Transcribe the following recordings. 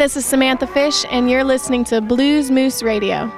This is Samantha Fish, and you're listening to Blues Moose Radio.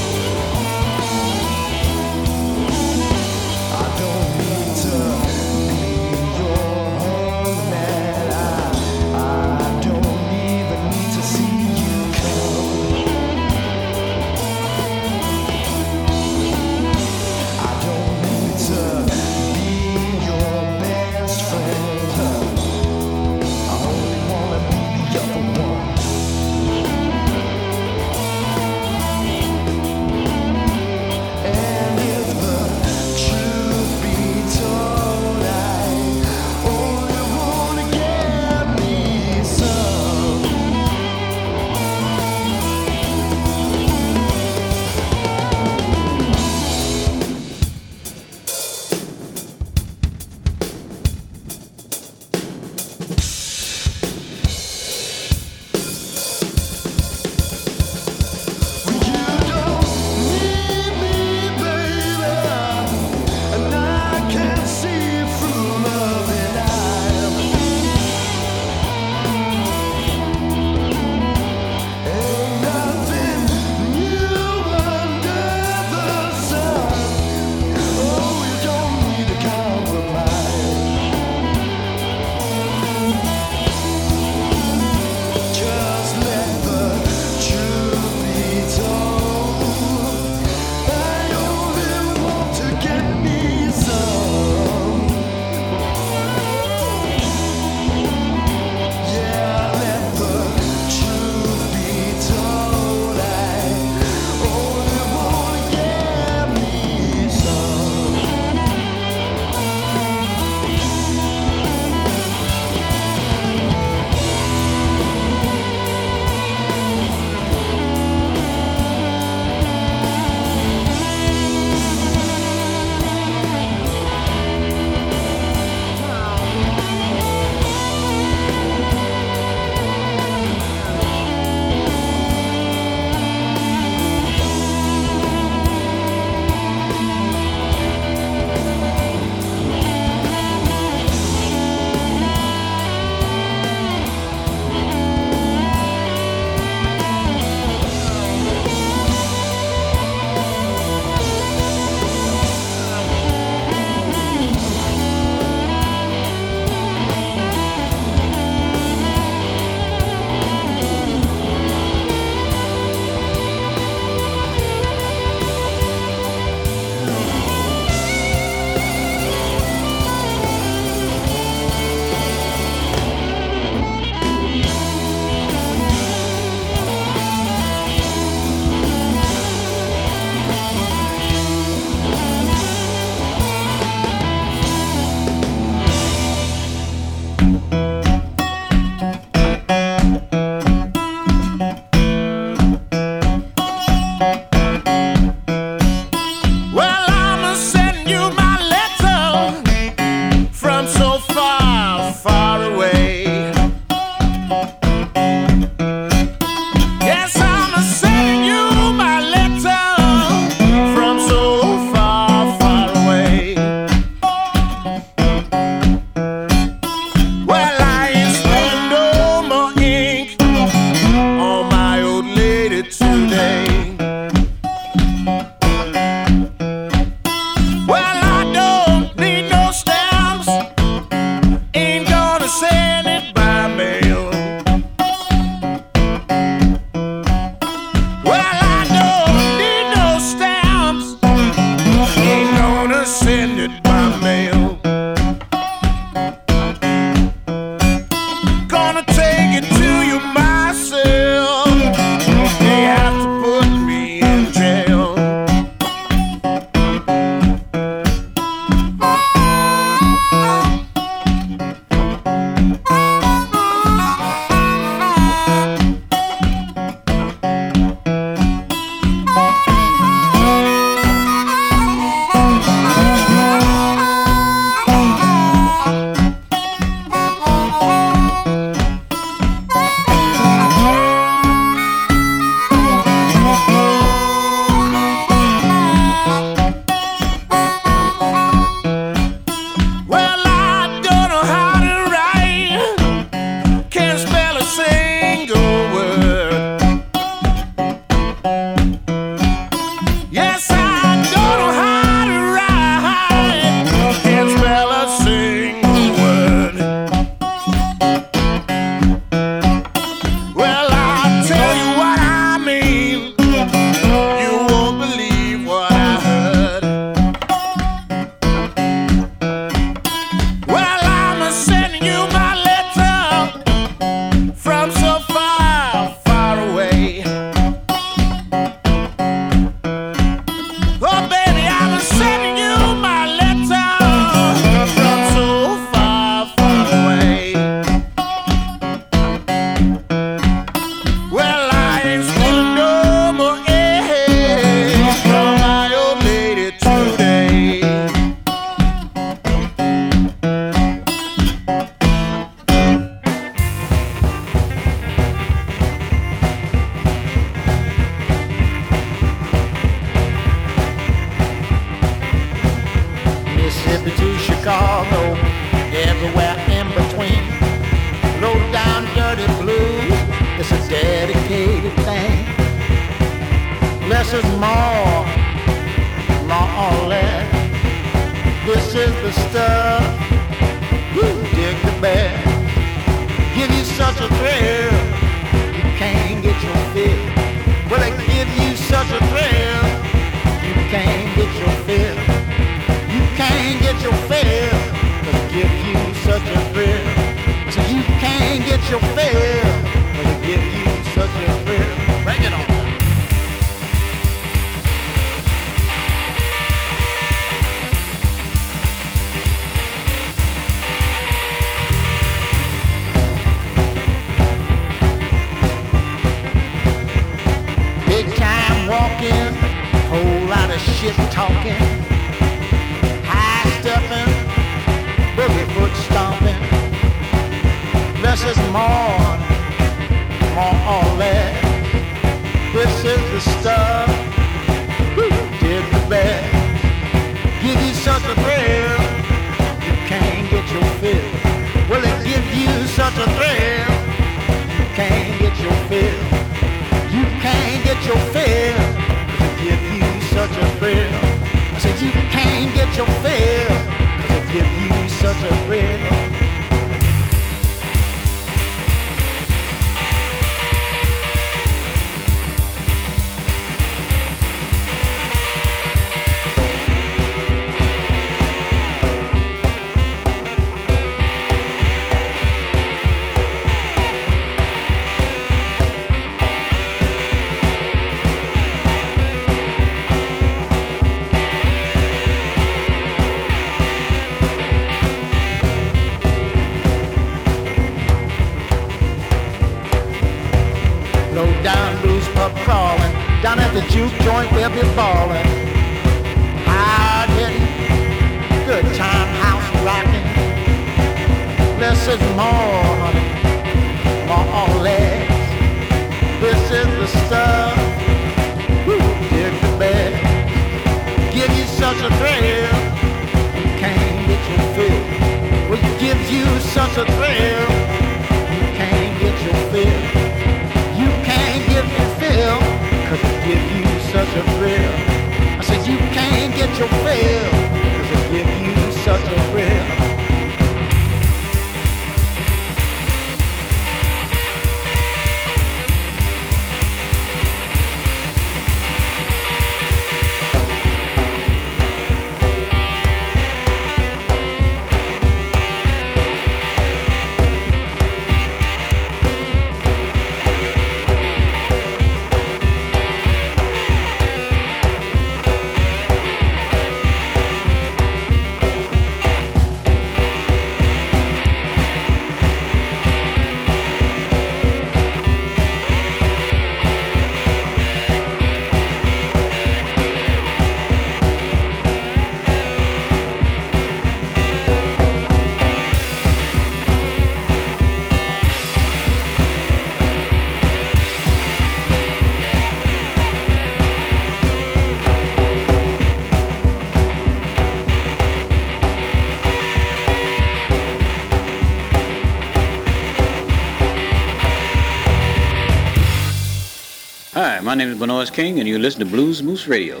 My name is Bnois King, and you listen to Blues Moose Radio.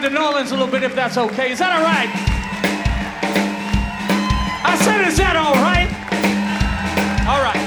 down to Orleans a little bit if that's okay. Is that all right? I said, is that all right? All right.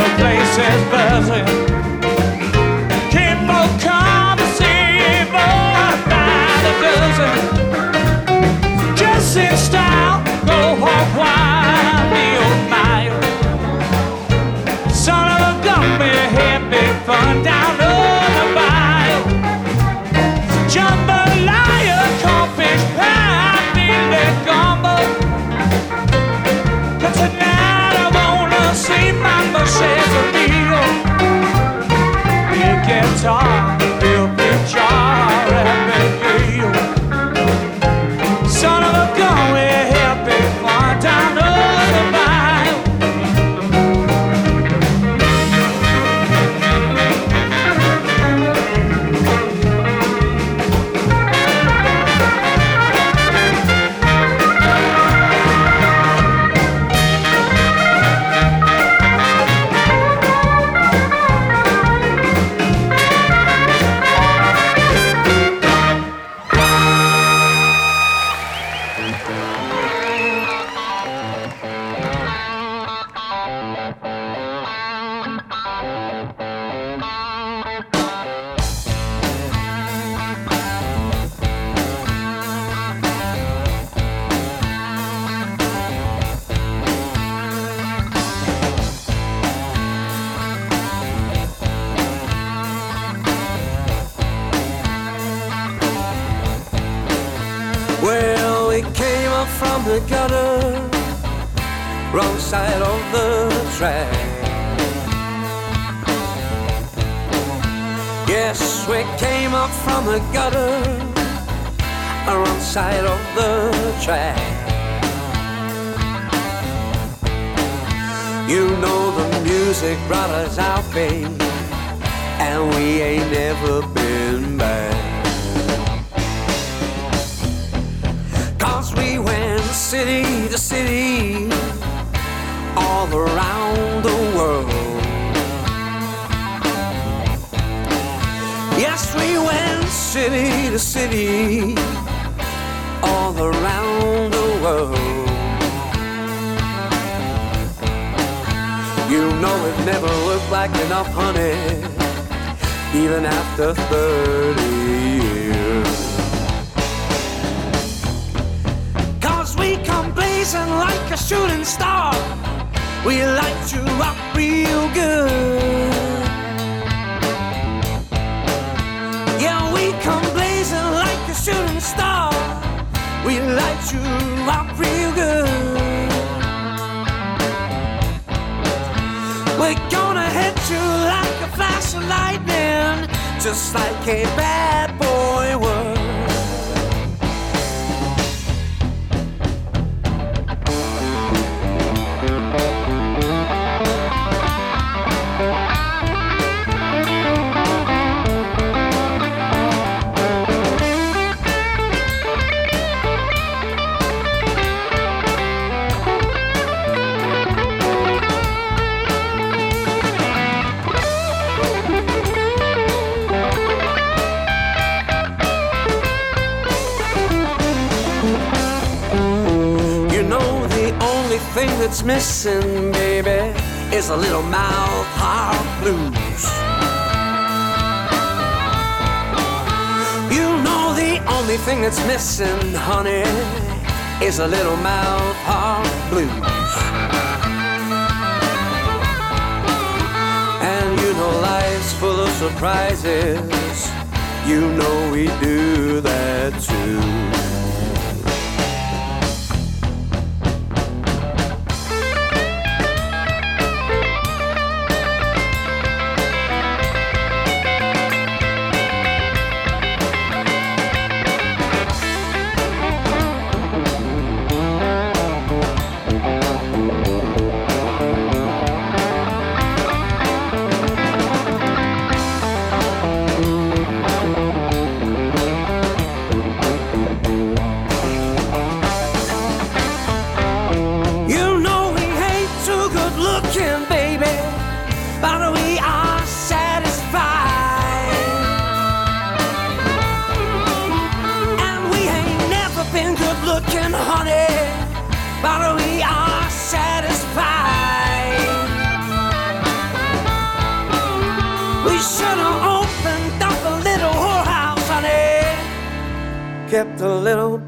The place is buzzing. Yes, we came up from the gutter, wrong side of the track. You know the music brought us out, babe, and we ain't never been back. Cause we went city to city all around the world. Yes, we went city to city all around the world. You know it never looked like enough, honey, even after 30 years. Cause we come blazing like a shooting star. We light you up real good. You up real good. We're gonna hit you like a flash of lightning, just like a bad boy thing that's missing, baby, is a little mouth harp blues. You know the only thing that's missing, honey, is a little mouth harp blues. And you know life's full of surprises. You know we do that too. A little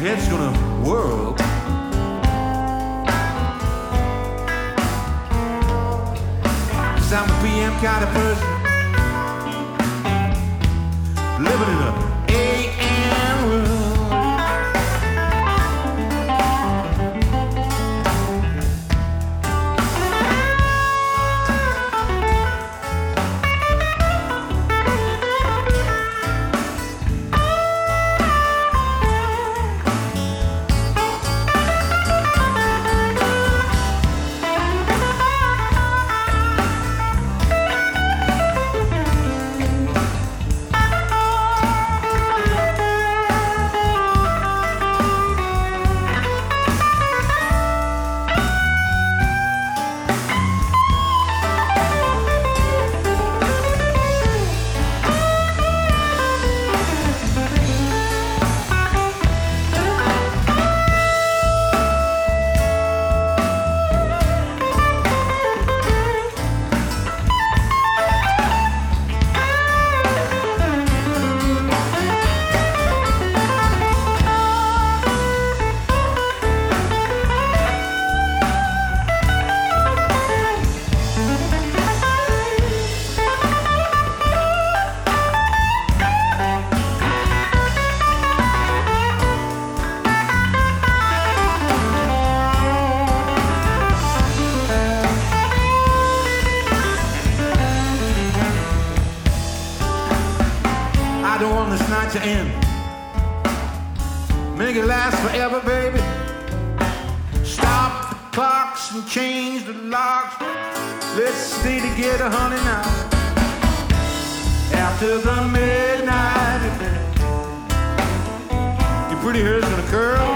my head's gonna whirl. Cause I'm a PM kind of person, living in a stay together, honey, now. After the midnight, your pretty hair's gonna curl.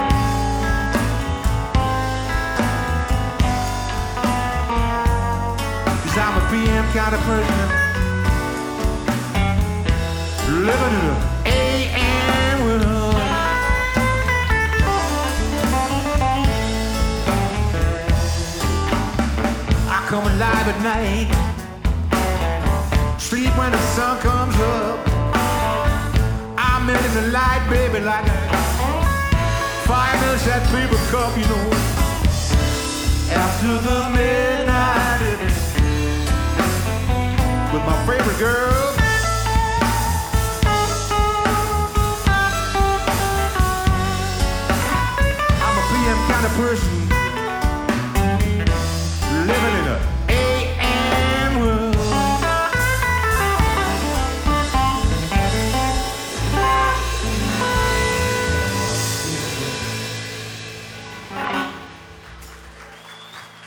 Cause I'm a PM kind of person living in a at night, sleep when the sun comes up. I'm in the light, baby, like a fire melts that paper cup, you know. After the midnight, with my favorite girl. I'm a PM kind of person living in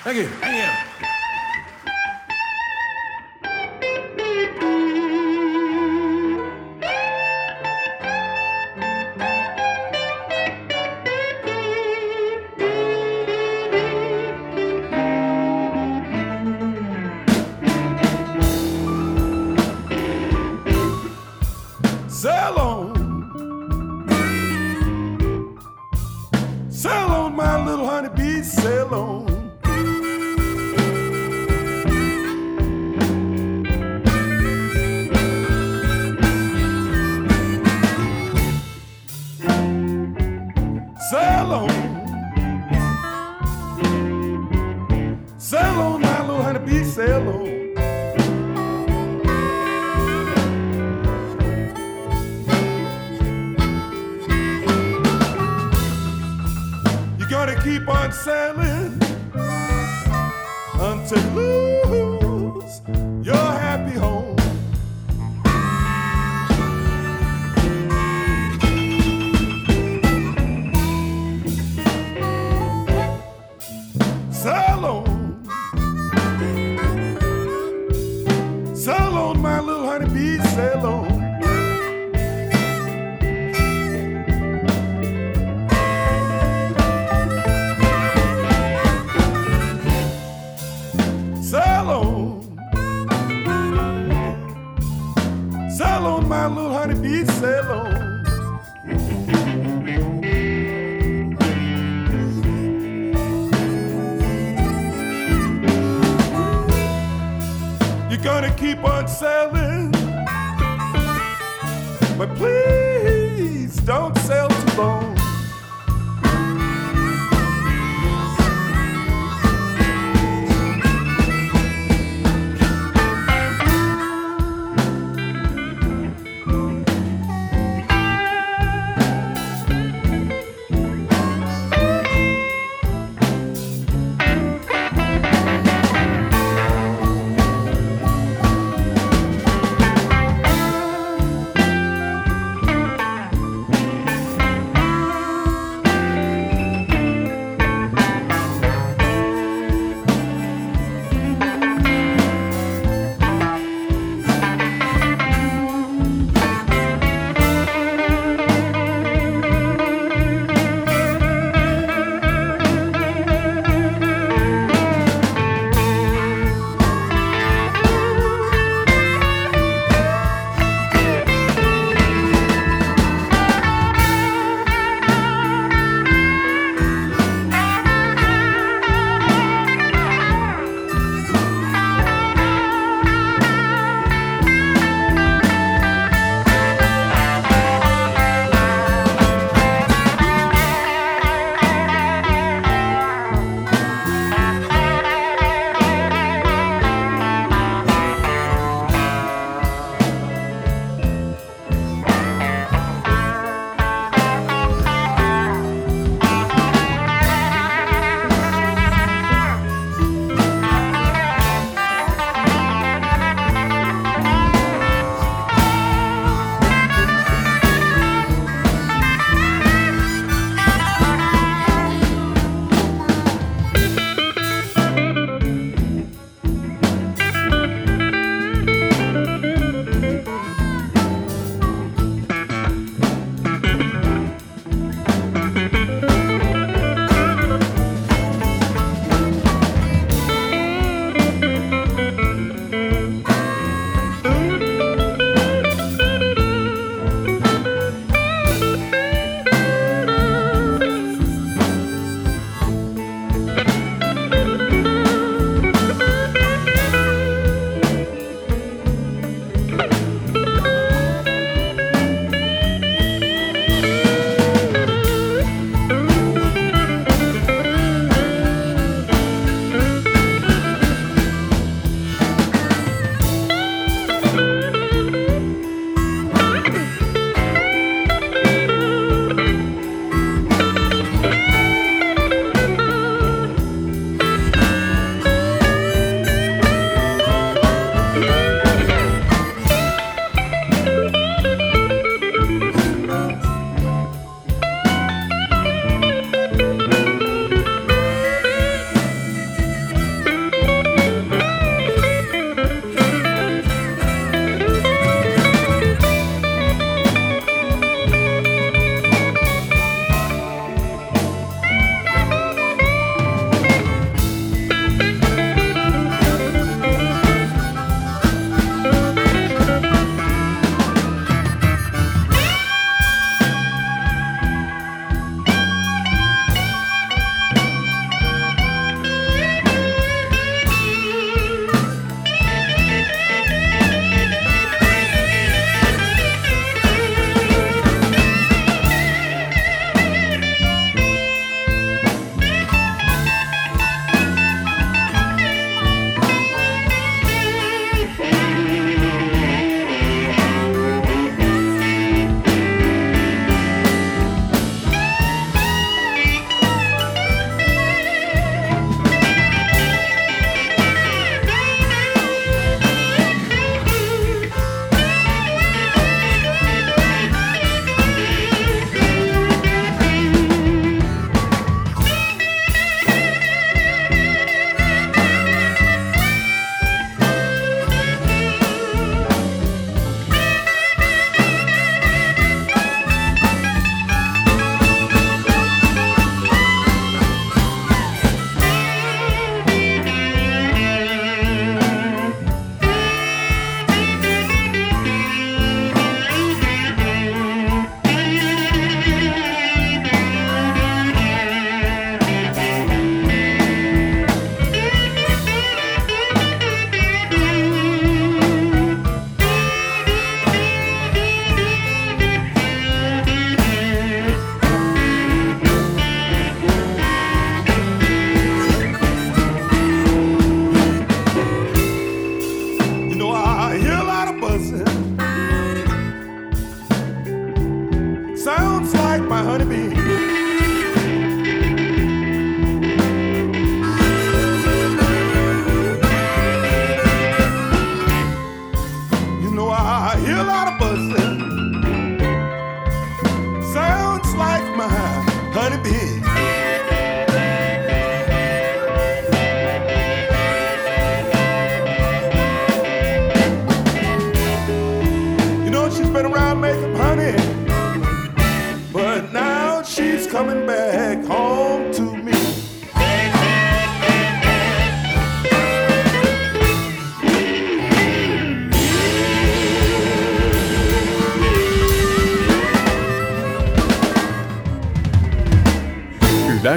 Thank you. Thank you. Sail on. Sail on, my little honey bee, sail on. You gotta keep on sailing.